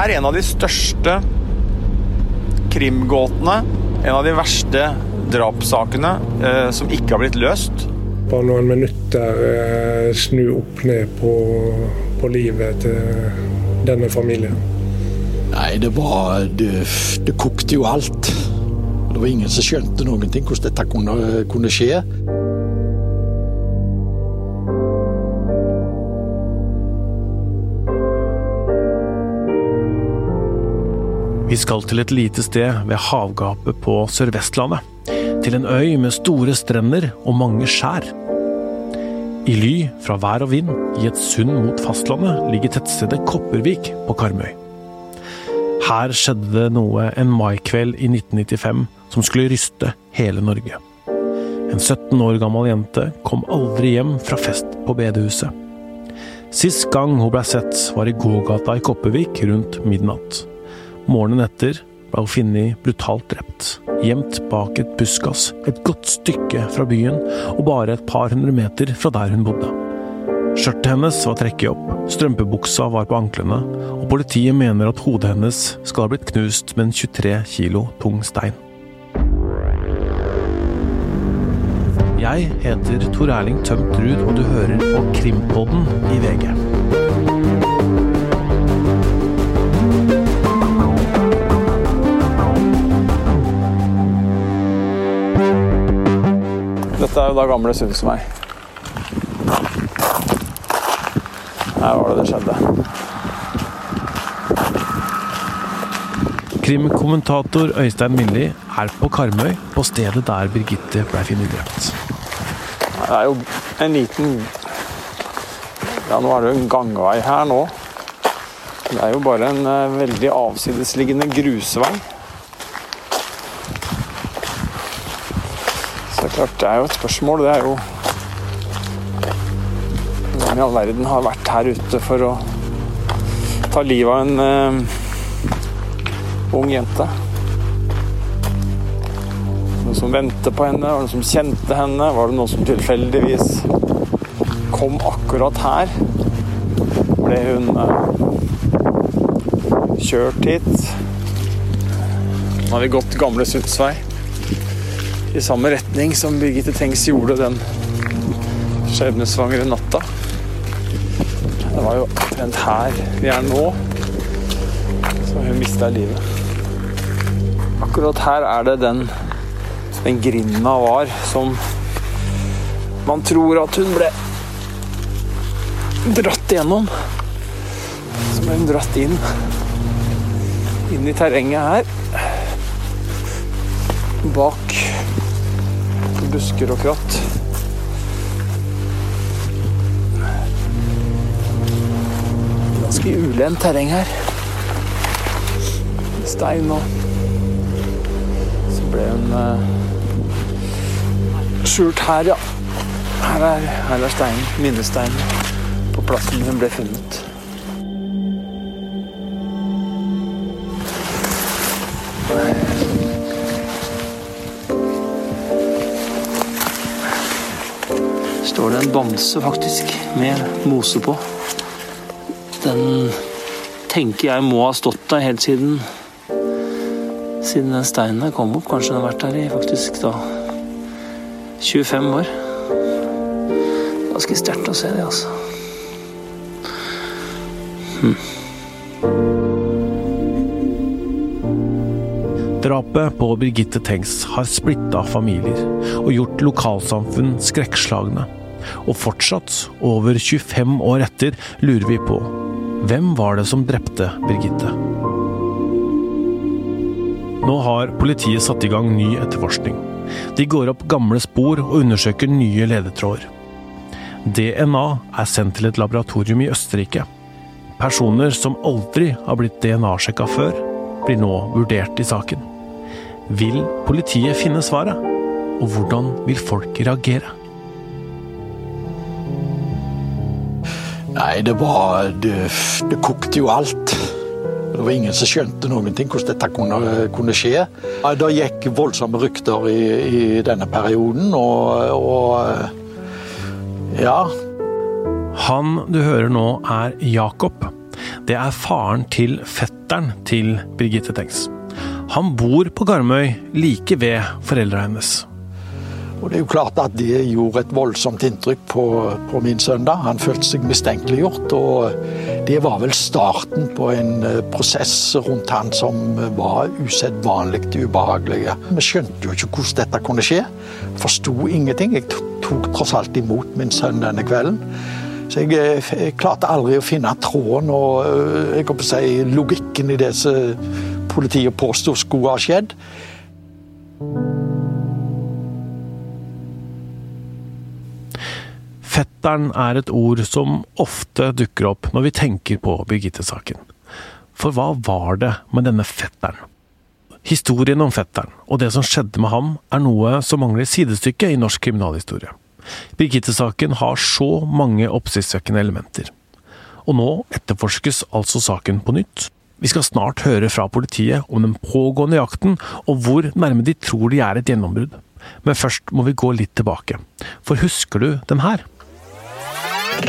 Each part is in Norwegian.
er en av de største krimgåtene. En av de verste drapssakene eh, som ikke har blitt løst. Bare noen minutter eh, snu opp ned på, på livet til denne familien. Nei, det var Det, det kokte jo alt. Det var ingen som skjønte noen ting hvordan dette kunne, kunne skje. Vi skal til et lite sted ved havgapet på Sør-Vestlandet. Til en øy med store strender og mange skjær. I ly fra vær og vind, i et sund mot fastlandet, ligger tettstedet Kopervik på Karmøy. Her skjedde det noe en maikveld i 1995 som skulle ryste hele Norge. En 17 år gammel jente kom aldri hjem fra fest på bedehuset. Sist gang hun blei sett, var i gågata i Kopervik rundt midnatt. Morgenen etter ble hun funnet brutalt drept, gjemt bak et buskas et godt stykke fra byen og bare et par hundre meter fra der hun bodde. Skjørtet hennes var trekket opp, strømpebuksa var på anklene, og politiet mener at hodet hennes skal ha blitt knust med en 23 kilo tung stein. Jeg heter Tor Erling Tømt Ruud, og du hører på Krimpodden i VG. Dette er jo da gamle Sundsvei. Her var det det skjedde. Krimkommentator Øystein Milli er på Karmøy, på stedet der Birgitte ble funnet drept. Det er jo en liten Ja, nå er det jo en gangvei her nå. Det er jo bare en eh, veldig avsidesliggende grusvei. Så det er klart, det er jo et spørsmål. Det er jo Hvem i all verden har vært her ute for å ta livet av en eh, ung jente? Noen som ventet på henne? Var det noen som kjente henne? Var det noen som tilfeldigvis kom akkurat her? Ble hun eh, kjørt hit? Nå har vi gått gamle Sundsvei i samme retning som Birgitte Tengs gjorde den skjebnesvangre natta. Det var jo omtrent her vi er nå, så hun mista livet. Akkurat her er det den, den grinda var som man tror at hun ble dratt igjennom. Så ble hun dratt inn inn i terrenget her. Bak busker og kratt. Ganske ulendt terreng her. Stein og Så ble hun uh, skjult her, ja. Her er, er steinen, minnesteinen, på plassen hun ble funnet. Står det en bamse, faktisk, med mose på. Den tenker jeg må ha stått der helt siden siden den steinen her kom opp. Kanskje den har vært der i faktisk da 25 år. Ganske sterkt å se det, altså. Drapet på Birgitte Tengs har splitta familier og gjort lokalsamfunn skrekkslagne. Og fortsatt, over 25 år etter, lurer vi på hvem var det som drepte Birgitte? Nå har politiet satt i gang ny etterforskning. De går opp gamle spor og undersøker nye ledetråder. DNA er sendt til et laboratorium i Østerrike. Personer som aldri har blitt DNA-sjekka før, blir nå vurdert i saken. Vil politiet finne svaret? Og hvordan vil folk reagere? Nei, det var Det, det kokte jo alt. Det var ingen som skjønte noen ting hvordan dette kunne, kunne skje. Da gikk voldsomme rykter i, i denne perioden, og, og ja. Han du hører nå er Jakob. det er faren til fetteren til Birgitte Tengs. Han bor på Garmøy like ved foreldra hennes. Og det er jo klart at det gjorde et voldsomt inntrykk på, på min sønn. da. Han følte seg mistenkeliggjort. Og det var vel starten på en eh, prosess rundt han som var usedvanlig ubehagelig. Vi skjønte jo ikke hvordan dette kunne skje. Forsto ingenting. Jeg tok tross alt imot min sønn denne kvelden. Så jeg, eh, jeg klarte aldri å finne tråden og eh, jeg å si, logikken i det som politiet påsto skulle ha skjedd. Fetteren er et ord som ofte dukker opp når vi tenker på Birgitte-saken. For hva var det med denne fetteren? Historien om fetteren og det som skjedde med ham, er noe som mangler sidestykke i norsk kriminalhistorie. Birgitte-saken har så mange oppsiktsvekkende elementer. Og nå etterforskes altså saken på nytt. Vi skal snart høre fra politiet om den pågående jakten, og hvor nærme de tror de er et gjennombrudd. Men først må vi gå litt tilbake. For husker du den her? I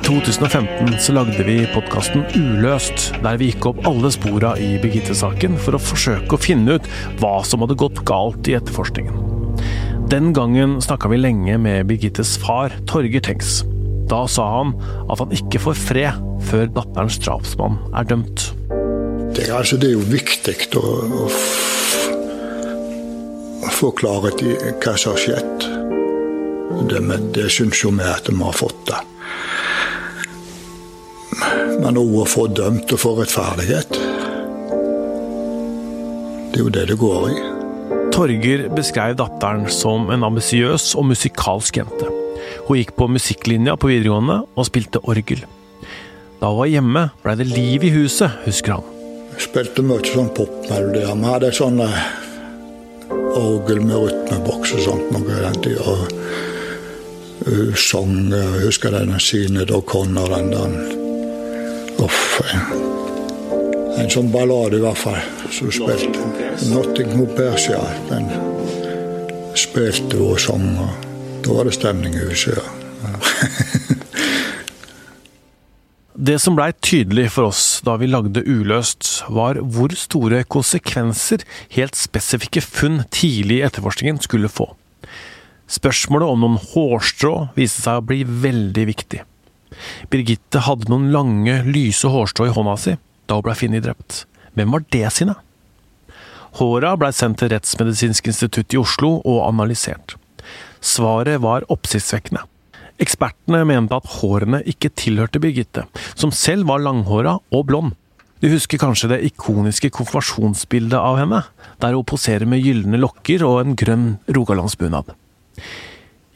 2015 så lagde vi podkasten Uløst, der vi gikk opp alle spora i Birgitte-saken for å forsøke å finne ut hva som hadde gått galt i etterforskningen. Den gangen snakka vi lenge med Birgittes far, Torger Tengs. Da sa han at han ikke får fred før datterens drapsmann er dømt. Det, altså, det er jo viktig å, å få klarhet i hva som har skjedd. Det, det syns jo vi at vi har fått. det. Men òg å få dømt og få rettferdighet. Det er jo det det går i. Torger beskrev datteren som en ambisiøs og musikalsk jente. Hun gikk på musikklinja på videregående og spilte orgel. Da hun var hjemme, blei det liv i huset, husker han. Jeg spilte mye sånn popmelodier. Vi hadde sånne orgel med rytmeboks og sånt. noe Hun Og uh, sang Jeg husker den sine da Connor den der Uff. En sånn ballade, i hvert fall. Som spilte. Notting Compares, ja. Den spilte og sang. Da var det stemning i huset, ja. Det som blei tydelig for oss da vi lagde Uløst, var hvor store konsekvenser helt spesifikke funn tidlig i etterforskningen skulle få. Spørsmålet om noen hårstrå viste seg å bli veldig viktig. Birgitte hadde noen lange, lyse hårstrå i hånda si da hun blei funnet drept. Hvem var det sine? Håra blei sendt til Rettsmedisinsk institutt i Oslo og analysert. Svaret var oppsiktsvekkende. Ekspertene mente at hårene ikke tilhørte Birgitte, som selv var langhåra og blond. Du husker kanskje det ikoniske konfirmasjonsbildet av henne, der hun poserer med gylne lokker og en grønn rogalandsbunad.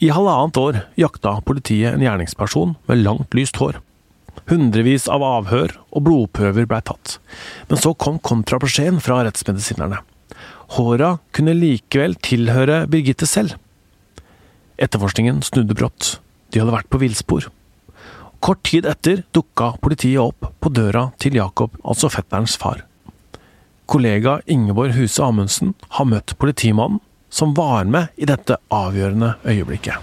I halvannet år jakta politiet en gjerningsperson med langt, lyst hår. Hundrevis av avhør og blodprøver blei tatt, men så kom kontrabeskjeden fra rettsmedisinerne. Håra kunne likevel tilhøre Birgitte selv. Etterforskningen snudde brått. De hadde vært på villspor. Kort tid etter dukka politiet opp på døra til Jakob, altså fetterens far. Kollega Ingeborg Huse Amundsen har møtt politimannen som var med i dette avgjørende øyeblikket.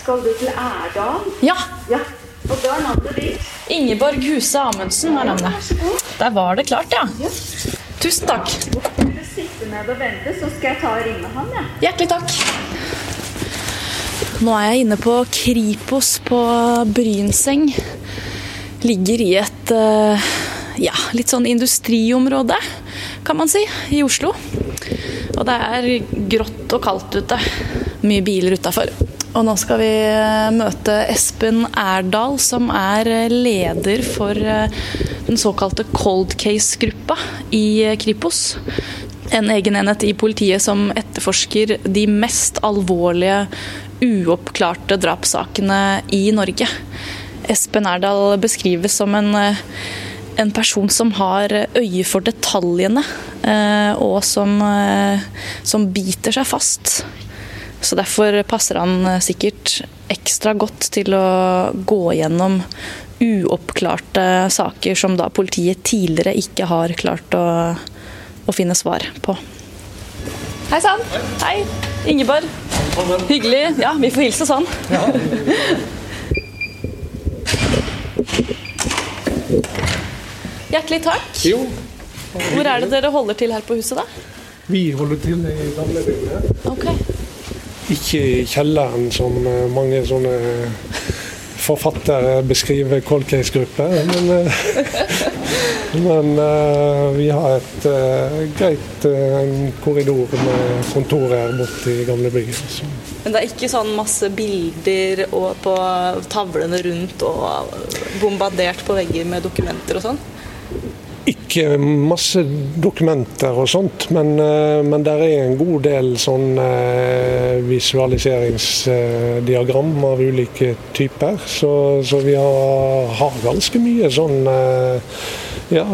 Skal du til Ærdal? Ja. Ja. Og da er navnet ditt? Ingeborg Huse Amundsen er navnet. Der var det klart, ja. Tusen takk. Vil du sitte ned og vente, så skal jeg ta og ringe han, jeg. Ja. Hjertelig takk. Nå er jeg inne på Kripos på Brynseng. Ligger i et eh, ja, litt sånn industriområde, kan man si, i Oslo. Og det er grått og kaldt ute. Mye biler utafor. Og nå skal vi eh, møte Espen Erdal, som er eh, leder for den såkalte cold case-gruppa i Kripos. En egen enhet i politiet som etterforsker de mest alvorlige uoppklarte drapssakene i Norge. Espen Erdal beskrives som en, en person som har øye for detaljene, eh, og som, eh, som biter seg fast. Så Derfor passer han sikkert ekstra godt til å gå gjennom uoppklarte saker som da politiet tidligere ikke har klart å, å finne svar på. Hei sann. Hei. Ingeborg. Hyggelig. Ja, vi får hilse sånn. Hjertelig takk. Jo, Hvor er det dere holder til her på huset, da? vi holder til i gamlebygget. Okay. Ikke i kjelleren, som eh, mange sånne forfattere beskriver cold case-grupper. Men, eh, men uh, vi har et uh, greit uh, korridor med kontorer borti gamlebygget. Så. Men det er ikke sånn masse bilder og på tavlene rundt og bombardert på vegger med dokumenter og sånn? Ikke masse dokumenter og sånt, men, men det er en god del sånn visualiseringsdiagram av ulike typer. Så, så vi har, har ganske mye sånn ja,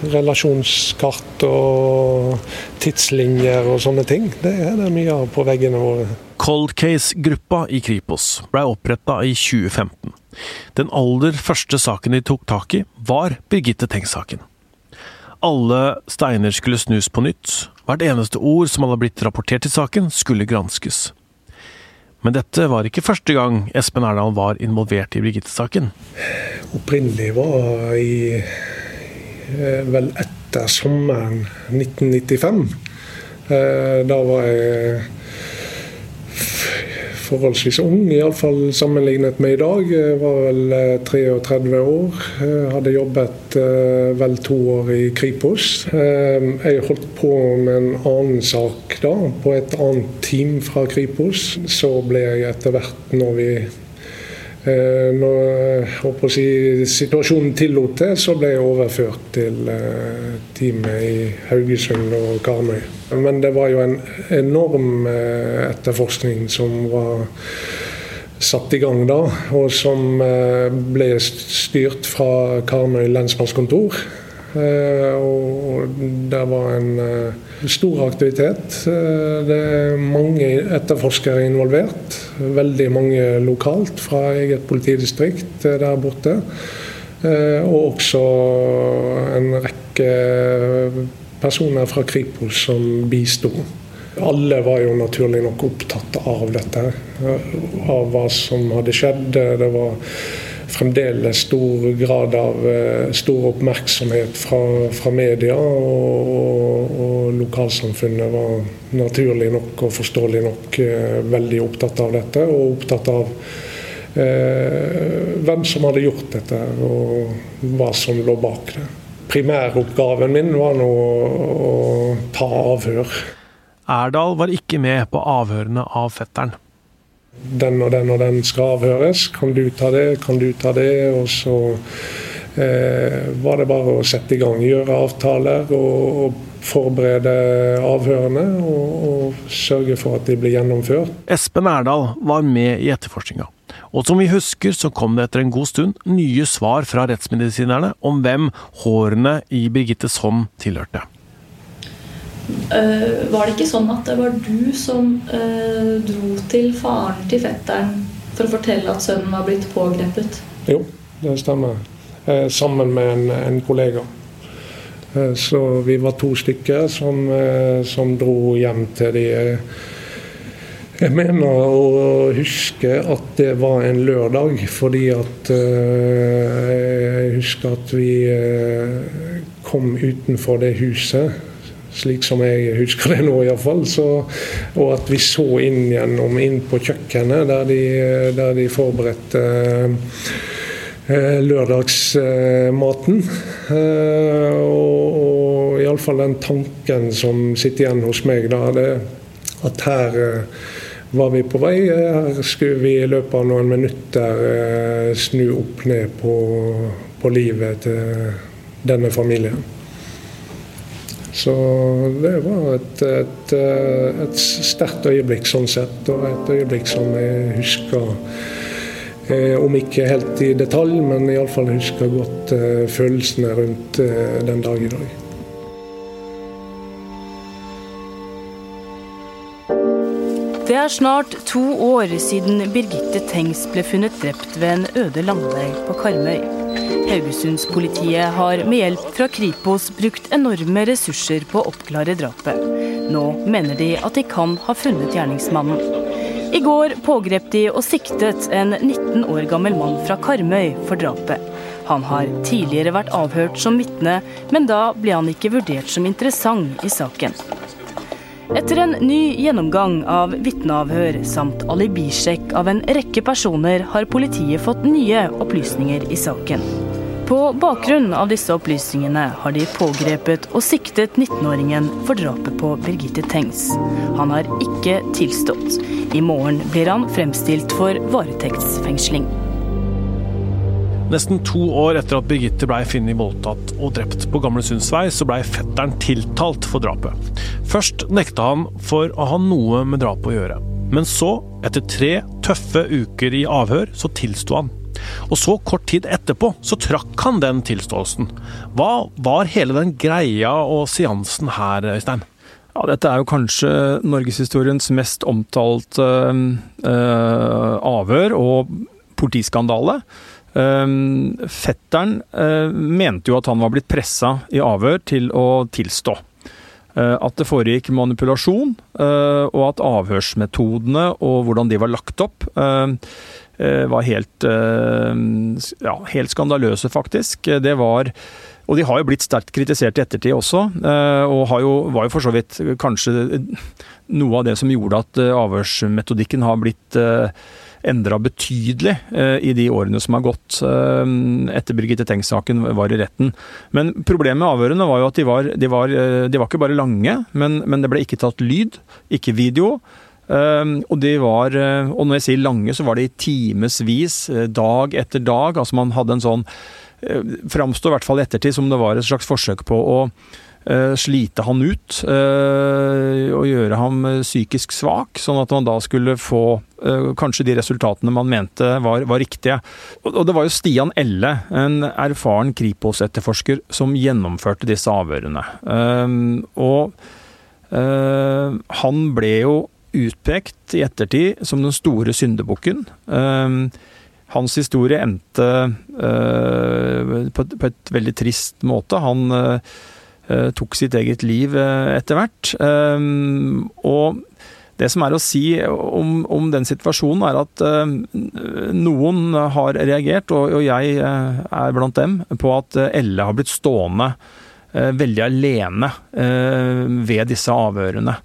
relasjonskart og tidslinjer og sånne ting. Det er det mye av på veggene våre. Cold Case-gruppa i Kripos ble oppretta i 2015. Den aller første saken de tok tak i, var Birgitte Tengs-saken. Alle steiner skulle snus på nytt, hvert eneste ord som hadde blitt rapportert i saken, skulle granskes. Men dette var ikke første gang Espen Erdal var involvert i Birgitte-saken. Opprinnelig var i eh, vel etter sommeren 1995. Eh, Da var jeg forholdsvis ung, iallfall sammenlignet med i dag. Jeg var vel eh, 33 år. Jeg hadde jobbet eh, vel to år i Kripos. Eh, Jeg holdt på med en annen sak da, på et annet team fra Kripos. Så ble jeg etter hvert, når vi Eh, Når håper å si, situasjonen tillot det, så ble jeg overført til eh, teamet i Haugesund og Karmøy. Men det var jo en enorm eh, etterforskning som var satt i gang da, og som eh, ble styrt fra Karmøy lensmannskontor. Eh, Og det var en eh, stor aktivitet. Eh, Det er mange etterforskere involvert. Veldig mange lokalt fra eget politidistrikt der borte. Og også en rekke personer fra Kripos som bisto. Alle var jo naturlig nok opptatt av dette, av hva som hadde skjedd. Det var fremdeles stor grad av eh, stor oppmerksomhet fra, fra media, og, og, og lokalsamfunnet var naturlig nok og forståelig nok eh, veldig opptatt av dette, og opptatt av eh, hvem som hadde gjort dette, og hva som lå bak det. Primæroppgaven min var nå å ta avhør. Erdal var ikke med på avhørene av fetteren. Den og den og den skal avhøres. Kan du ta det, kan du ta det? Og så eh, var det bare å sette i gang, gjøre avtaler og, og forberede avhørene. Og, og sørge for at de blir gjennomført. Espen Erdal var med i etterforskninga. Og som vi husker, så kom det etter en god stund nye svar fra rettsmedisinerne om hvem hårene i Birgittes hånd tilhørte. Eh, var det ikke sånn at det var du som eh, dro til faren til fetteren for å fortelle at sønnen var blitt pågrepet? Jo, det stemmer. Eh, sammen med en, en kollega. Så vi var to stykker som, som dro hjem til de Jeg mener å huske at det var en lørdag, fordi at Jeg husker at vi kom utenfor det huset. Slik som jeg husker det nå, iallfall. Og at vi så inn gjennom inn på kjøkkenet, der de, der de forberedte eh, lørdagsmaten. Eh, og og iallfall den tanken som sitter igjen hos meg, da, det, at her eh, var vi på vei. Her skulle vi i løpet av noen minutter snu opp ned på, på livet til denne familien. Så det var et, et, eh, et sterkt øyeblikk sånn sett, og et øyeblikk som jeg husker eh, om ikke helt i detalj, men iallfall husker godt eh, følelsene rundt den dag i dag. Det er snart to år siden Birgitte Tengs ble funnet drept ved en øde landvei på Karmøy. Haugesundspolitiet har med hjelp fra Kripos brukt enorme ressurser på å oppklare drapet. Nå mener de at de kan ha funnet gjerningsmannen. I går pågrep de og siktet en 19 år gammel mann fra Karmøy for drapet. Han har tidligere vært avhørt som vitne, men da ble han ikke vurdert som interessant i saken. Etter en ny gjennomgang av vitneavhør samt alibisjekk av en rekke personer, har politiet fått nye opplysninger i saken. På bakgrunn av disse opplysningene har de pågrepet og siktet 19-åringen for drapet på Birgitte Tengs. Han har ikke tilstått. I morgen blir han fremstilt for varetektsfengsling. Nesten to år etter at Birgitte blei funnet voldtatt og drept på Gamle Sundsvei, så blei fetteren tiltalt for drapet. Først nekta han for å ha noe med drapet å gjøre. Men så, etter tre tøffe uker i avhør, så tilsto han. Og så kort tid etterpå så trakk han den tilståelsen. Hva var hele den greia og seansen her, Øystein? Ja, dette er jo kanskje norgeshistoriens mest omtalte uh, avhør og politiskandale. Um, fetteren mente jo at han var blitt pressa i avhør til å tilstå. At det foregikk manipulasjon, og at avhørsmetodene og hvordan de var lagt opp, Eh, var helt, eh, ja, helt skandaløse, faktisk. Det var og de har jo blitt sterkt kritisert i ettertid også, eh, og jo, var jo for så vidt kanskje noe av det som gjorde at avhørsmetodikken har blitt endra betydelig i de årene som har gått etter Birgitte Tengs-saken var i retten. Men problemet med avhørene var jo at de var, de var, de var ikke bare lange, men, men det ble ikke tatt lyd, ikke video. Ehm, og de var, eh, og når jeg sier lange, så var det i timevis, eh, dag etter dag. Altså man hadde en sånn eh, Framstår i hvert fall i ettertid som det var et slags forsøk på å slite han ut og gjøre ham psykisk svak, sånn at man da skulle få kanskje de resultatene man mente var, var riktige. Og det var jo Stian Elle, en erfaren Kripos-etterforsker, som gjennomførte disse avhørene. Ehm, og han ble jo utpekt i ettertid som den store syndebukken. Ehm, hans historie endte eh, på et veldig trist måte. Han eh, eh, tok sitt eget liv etter hvert. Ehm, og det som er å si om, om den situasjonen, er at noen har reagert, og, jeg er blant dem, på at Elle har blitt stående veldig alene ved disse avhørene.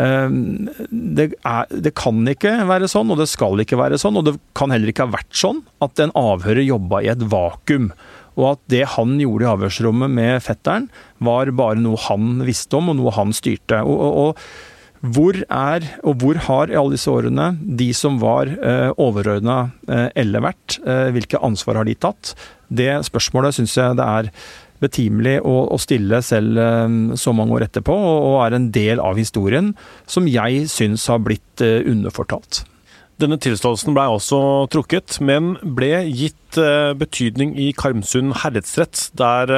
Ehm, det, er, det, kan ikke være sånn, og det skal ikke være sånn, og det kan heller ikke ha vært sånn at en avhører jobba i et vakuum. Og at det han gjorde i avhørsrommet med fetteren, var bare noe han visste om, og noe han styrte. Og, og, og hvor er, og hvor har i alle disse årene de som var eh, overordna eh, eller vært? Eh, hvilke ansvar har de tatt? Det spørsmålet syns jeg det er betimelig å, å stille selv um, så mange år etterpå, og, og, er en del av historien som jeg syns har blitt uh, underfortalt. Denne tilståelsen ble også trukket, men ble gitt uh, betydning i Karmsund herredsrett, der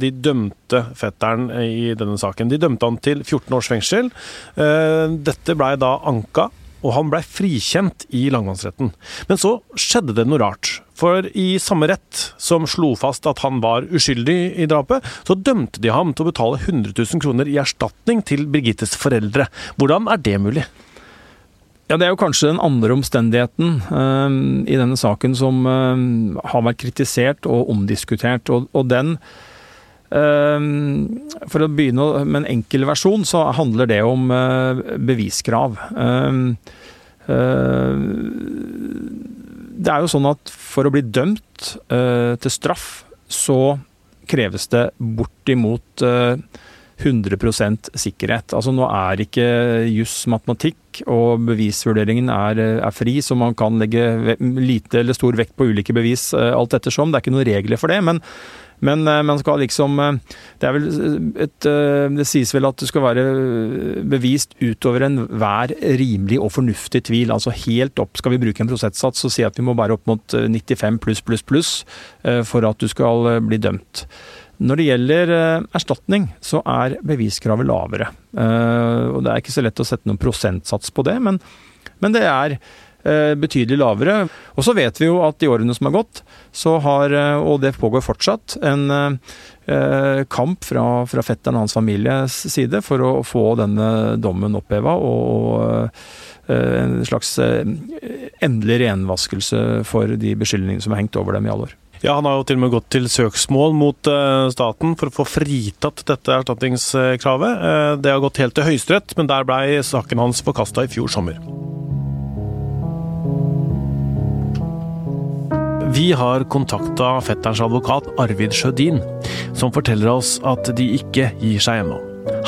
de dømte fetteren i denne saken. De dømte han til 14 års fengsel. Dette blei da anka og han blei frikjent i langmannsretten. Men så skjedde det noe rart. For i samme rett som slo fast at han var uskyldig i drapet, så dømte de ham til å betale 100 000 kroner i erstatning til Birgittes foreldre. Hvordan er det mulig? Ja, Det er jo kanskje den andre omstendigheten uh, i denne saken som uh, har vært kritisert og omdiskutert. Og, og den uh, for å begynne med en enkel versjon, så handler det om beviskrav. Uh, det er jo sånn at for å bli dømt eh, til straff, så kreves det bortimot 100% sikkerhet. Altså Nå er ikke juss matematikk, og bevisvurderingen er, er, fri, så man kan legge lite eller stor vekt på ulike bevis alt ettersom. Det er ikke noen regler for det. men men uh, man skal liksom uh, Det et Det sies vel at det skal være bevist utover enhver rimelig og fornuftig tvil. Altså helt opp Skal vi bruke en prosentsats og si at vi må bare opp mot 95 pluss, pluss, pluss for at du skal bli dømt. Når det gjelder erstatning, så er beviskravet lavere. Og det er ikke så lett å sette noen prosentsats på det, men, men det er eh, betydelig lavere. Og så vet vi jo at i årene som har gått, så har, eh, og det pågår fortsatt, en eh, kamp fra, fra fetteren og hans families side for å få denne dommen oppheva. og en slags endelig renvaskelse for de beskyldningene som har hengt over dem i alle år. Ja, Han har jo til og med gått til søksmål mot staten for å få fritatt dette erstatningskravet. Det har gått helt til Høyesterett, men der blei saken hans forkasta i fjor sommer. Vi har kontakta fetterens advokat Arvid Sjødin, som forteller oss at de ikke gir seg ennå.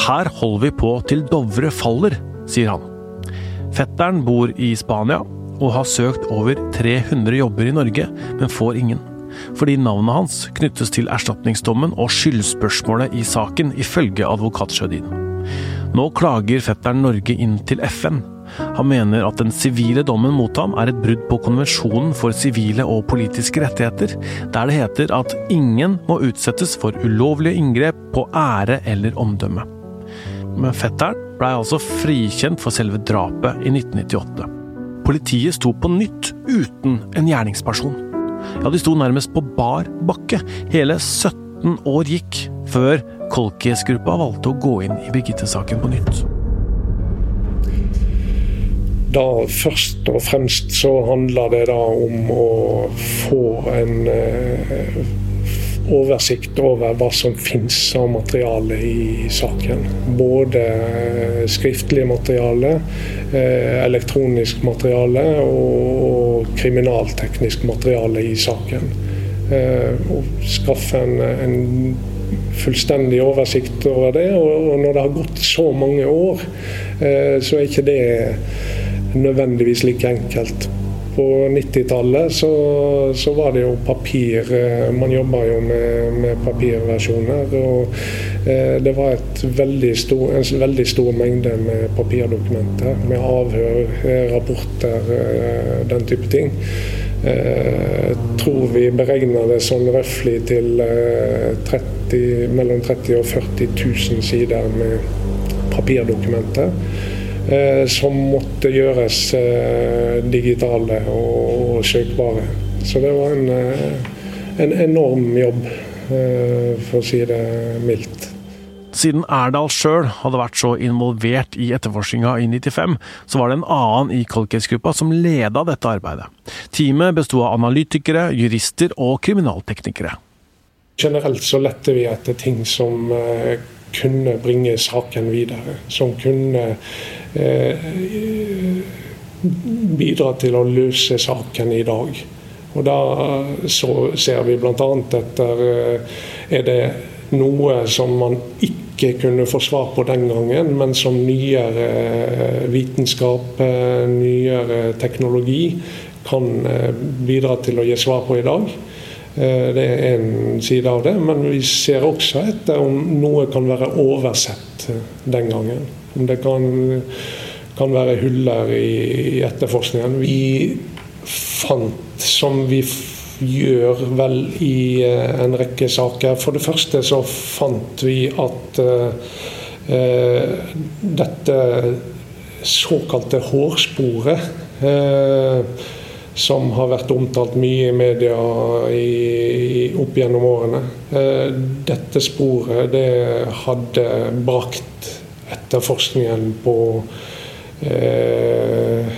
Her holder vi på til Dovre faller, sier han. Fetteren bor i Spania og har søkt over 300 jobber i Norge, men får ingen. Fordi navnet hans knyttes til erstatningsdommen og skyldspørsmålet i saken, ifølge advokat Sjødin. Nå klager fetteren Norge inn til FN han mener at den sivile dommen mot ham er et brudd på konvensjonen for sivile og politiske rettigheter, der det heter at ingen må utsettes for ulovlige inngrep på ære eller omdømme. Men fetteren blei altså frikjent for selve drapet i 1998. Politiet sto på nytt uten en gjerningsperson. Ja, de sto nærmest på bar bakke. Hele 17 år gikk før Kolkis-gruppa valgte å gå inn i Birgitte-saken på nytt. Da Først og fremst så handla det da om å få en eh, oversikt over hva som finnes av materiale i saken. Både eh, skriftlig materiale, eh, elektronisk materiale og kriminalteknisk materiale i saken. Og skaffe en, en fullstendig oversikt over det. Og når det har gått så mange år, så er ikke det nødvendigvis like enkelt. På 90-tallet så, så, var det jo papir eh, Man jobba jo med, med, papirversjoner. og eh, Det var veldig stor, en veldig stor mengde med papirdokumenter. Med avhør, eh, rapporter, den type ting. Jeg tror vi beregner det sånn røftlig til 30, mellom 30 og 40 000 sider med papirdokumenter. Eh, som måtte gjøres eh, digitale og, og søkbare. Så det var en, eh, en enorm jobb, for å si det mildt. Siden Erdal sjøl hadde vært så involvert i etterforskninga i 95, så var det en annen i Colcase-gruppa som leda dette arbeidet. Teamet besto av analytikere, jurister og kriminalteknikere. Generelt så lette vi etter ting som kunne bringe saken videre. Som kunne Eh, bidra til å løse saken i dag. Og Da så ser vi bl.a. etter eh, Er det noe som man ikke kunne få svar på den gangen, men som nyere eh, vitenskap, nyere teknologi kan bidra til å gi svar på i dag? Det er en side av det, men vi ser også etter om noe kan være oversett den gangen. Om det kan, kan være huller i, i etterforskningen. Vi fant, som vi gjør vel i uh, en rekke saker For det første så fant vi at uh, uh, dette såkalte hårsporet som har vært omtalt mye i media i, opp gjennom årene. Dette sporet det hadde brakt etterforskningen på eh,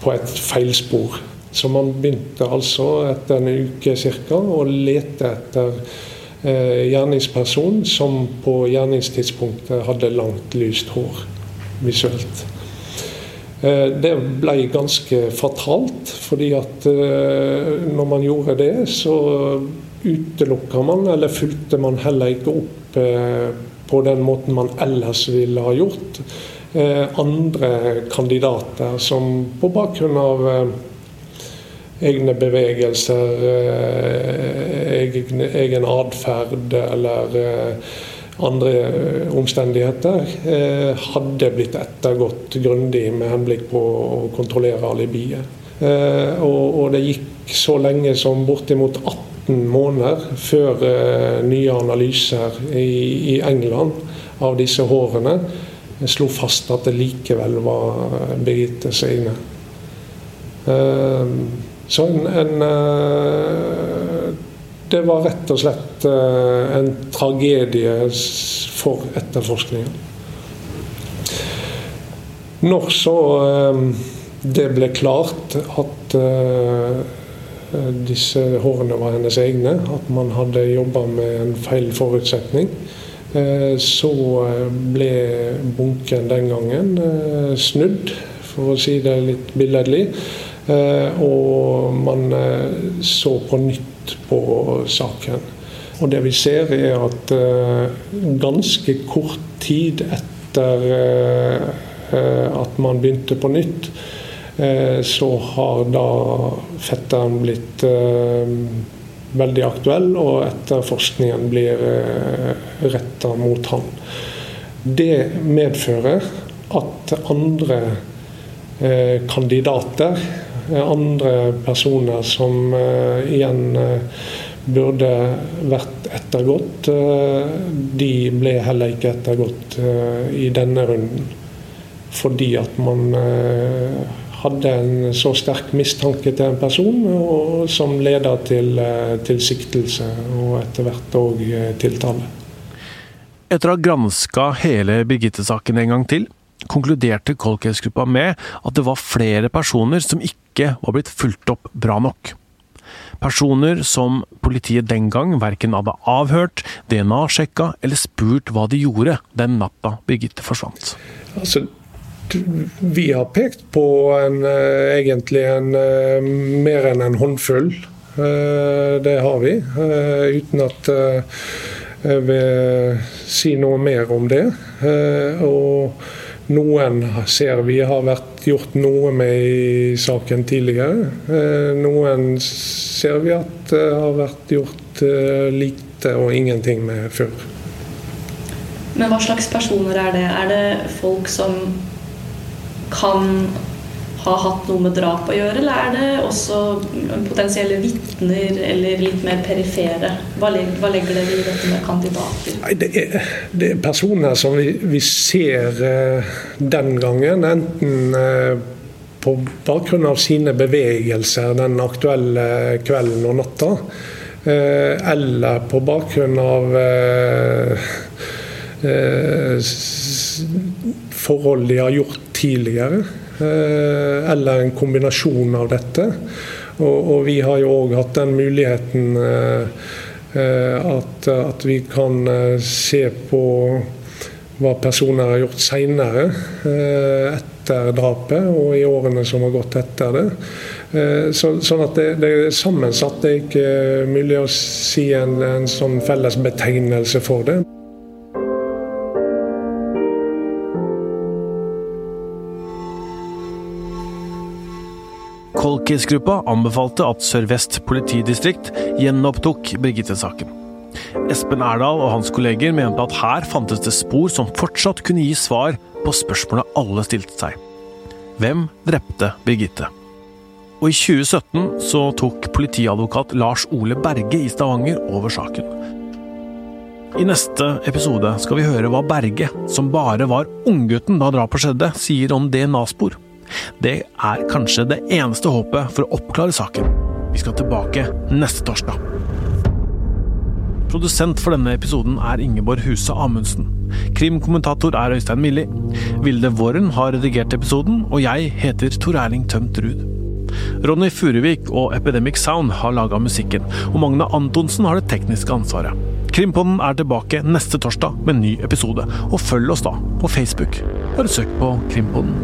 på et feilspor. Så man begynte altså etter en uke ca. å lete etter eh, gjerningsperson som på gjerningstidspunktet hadde langt, lyst hår visuelt. Eh, det ble ganske fatalt, fordi at eh, når man gjorde det, så utelukka man, eller fulgte man heller ikke opp eh, på den måten man ellers ville ha gjort. Andre kandidater som på bakgrunn av egne bevegelser, egen atferd eller andre omstendigheter, hadde blitt ettergått grundig med henblikk på å kontrollere alibiet. Og, og det gikk så lenge som bortimot 18 18 måneder før nye analyser i, England av disse hårene slo fast at det likevel var Birgittes egne. Så en, en Det var rett og slett en tragedie for etterforskningen. Når så det ble klart at disse hårene var hennes egne, at man hadde jobba med en feil forutsetning, Eh, så eh, ble bunken den gangen eh, snudd, for å si det litt billedlig. Og man så på nytt på saken. Og det vi ser, er at ganske kort tid etter at man begynte på nytt, så har da fetteren blitt veldig aktuell, og etterforskningen blir eh, retta mot han. Det medfører at andre eh, kandidater, eh, andre personer som igjen burde vært ettergått, de ble heller ikke ettergått i denne runden. Fordi at man hadde en så sterk mistanke til en person, som leder til, eh, til, siktelse og etter hvert òg eh, tiltale. Etter å ha granska hele Birgitte-saken en gang til, konkluderte Colcase-gruppa med at det var flere personer som ikke var blitt fulgt opp bra nok. Personer som politiet den gang verken hadde avhørt, DNA-sjekka eller spurt hva de gjorde den natta Birgitte forsvant. Altså, vi har pekt på en, eh, egentlig en, eh, mer enn en håndfull. Eh, det har vi. Uten at jeg vil si noe mer om det. Og noen ser vi har vært gjort noe med i saken tidligere. Noen ser vi at det har vært gjort lite og ingenting med før. Men hva slags personer er det? Er det folk som kan ha hatt noe med drap å gjøre, eller er det også potensielle vitner eller litt mer perifere? Hva, hva legger dere i dette med kandidater? Nei, det, er, det, er, personer som vi, vi ser uh, den gangen, enten uh, på bakgrunn av sine bevegelser den aktuelle kvelden og natta, uh, eller på bakgrunn av forhold de har gjort tidligere. Eh, eller en kombinasjon av dette. Og, og vi har jo òg hatt den muligheten eh, eh, at, at, vi kan se på hva personer har gjort seinere etter drapet og i årene som har gått etter det. Så, sånn at det, det, er sammensatt. Det er ikke mulig å si en, en sånn felles betegnelse for det. Kolkis-gruppa anbefalte at Sør-Vest politidistrikt gjenopptok Birgitte-saken. Espen Erdal og hans kolleger mente at her fantes det spor som fortsatt kunne gi svar på spørsmålet alle stilte seg. Hvem drepte Birgitte? Og i 2017 så tok politiadvokat Lars Ole Berge i Stavanger over saken. I neste episode skal vi høre hva Berge, som bare var unggutten da drapet skjedde, sier om DNA-spor. Det er kanskje det eneste håpet for å oppklare saken. Vi skal tilbake neste torsdag. Produsent for denne episoden er Ingeborg Huse Amundsen. Krimkommentator er Øystein Milli. Vilde Våren har redigert episoden, og jeg heter Tor Erling Tømt Ruud. Ronny Furuvik og Epidemic Sound har laga musikken, og Magne Antonsen har det tekniske ansvaret. Krimpodden er tilbake neste torsdag med en ny episode, og følg oss da på Facebook. Bare søk på Krimpodden.